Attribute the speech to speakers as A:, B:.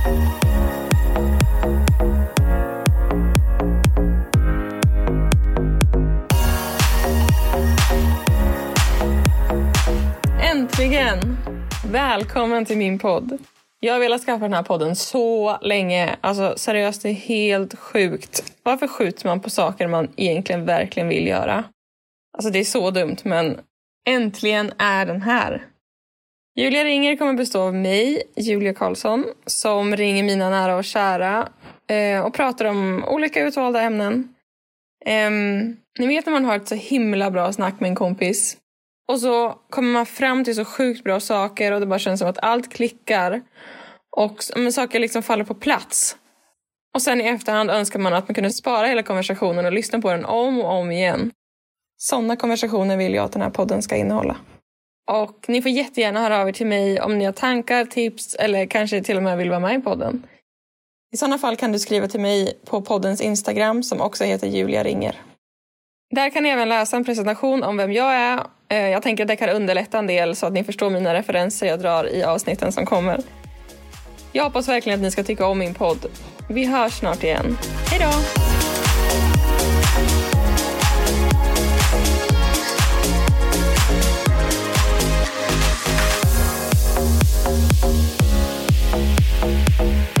A: Äntligen! Välkommen till min podd. Jag har velat skaffa den här podden så länge. Alltså seriöst, det är helt sjukt. Varför skjuter man på saker man egentligen verkligen vill göra? Alltså det är så dumt, men äntligen är den här. Julia ringer kommer bestå av mig, Julia Karlsson, som ringer mina nära och kära eh, och pratar om olika utvalda ämnen. Eh, ni vet när man har ett så himla bra snack med en kompis och så kommer man fram till så sjukt bra saker och det bara känns som att allt klickar. Och men saker liksom faller på plats. Och sen i efterhand önskar man att man kunde spara hela konversationen och lyssna på den om och om igen. Sådana konversationer vill jag att den här podden ska innehålla. Och ni får jättegärna höra av er till mig om ni har tankar, tips eller kanske till och med vill vara med i podden. I sådana fall kan du skriva till mig på poddens Instagram som också heter Julia ringer. Där kan ni även läsa en presentation om vem jag är. Eh, jag tänker att det kan underlätta en del så att ni förstår mina referenser jag drar i avsnitten som kommer. Jag hoppas verkligen att ni ska tycka om min podd. Vi hörs snart igen. Hej då! Música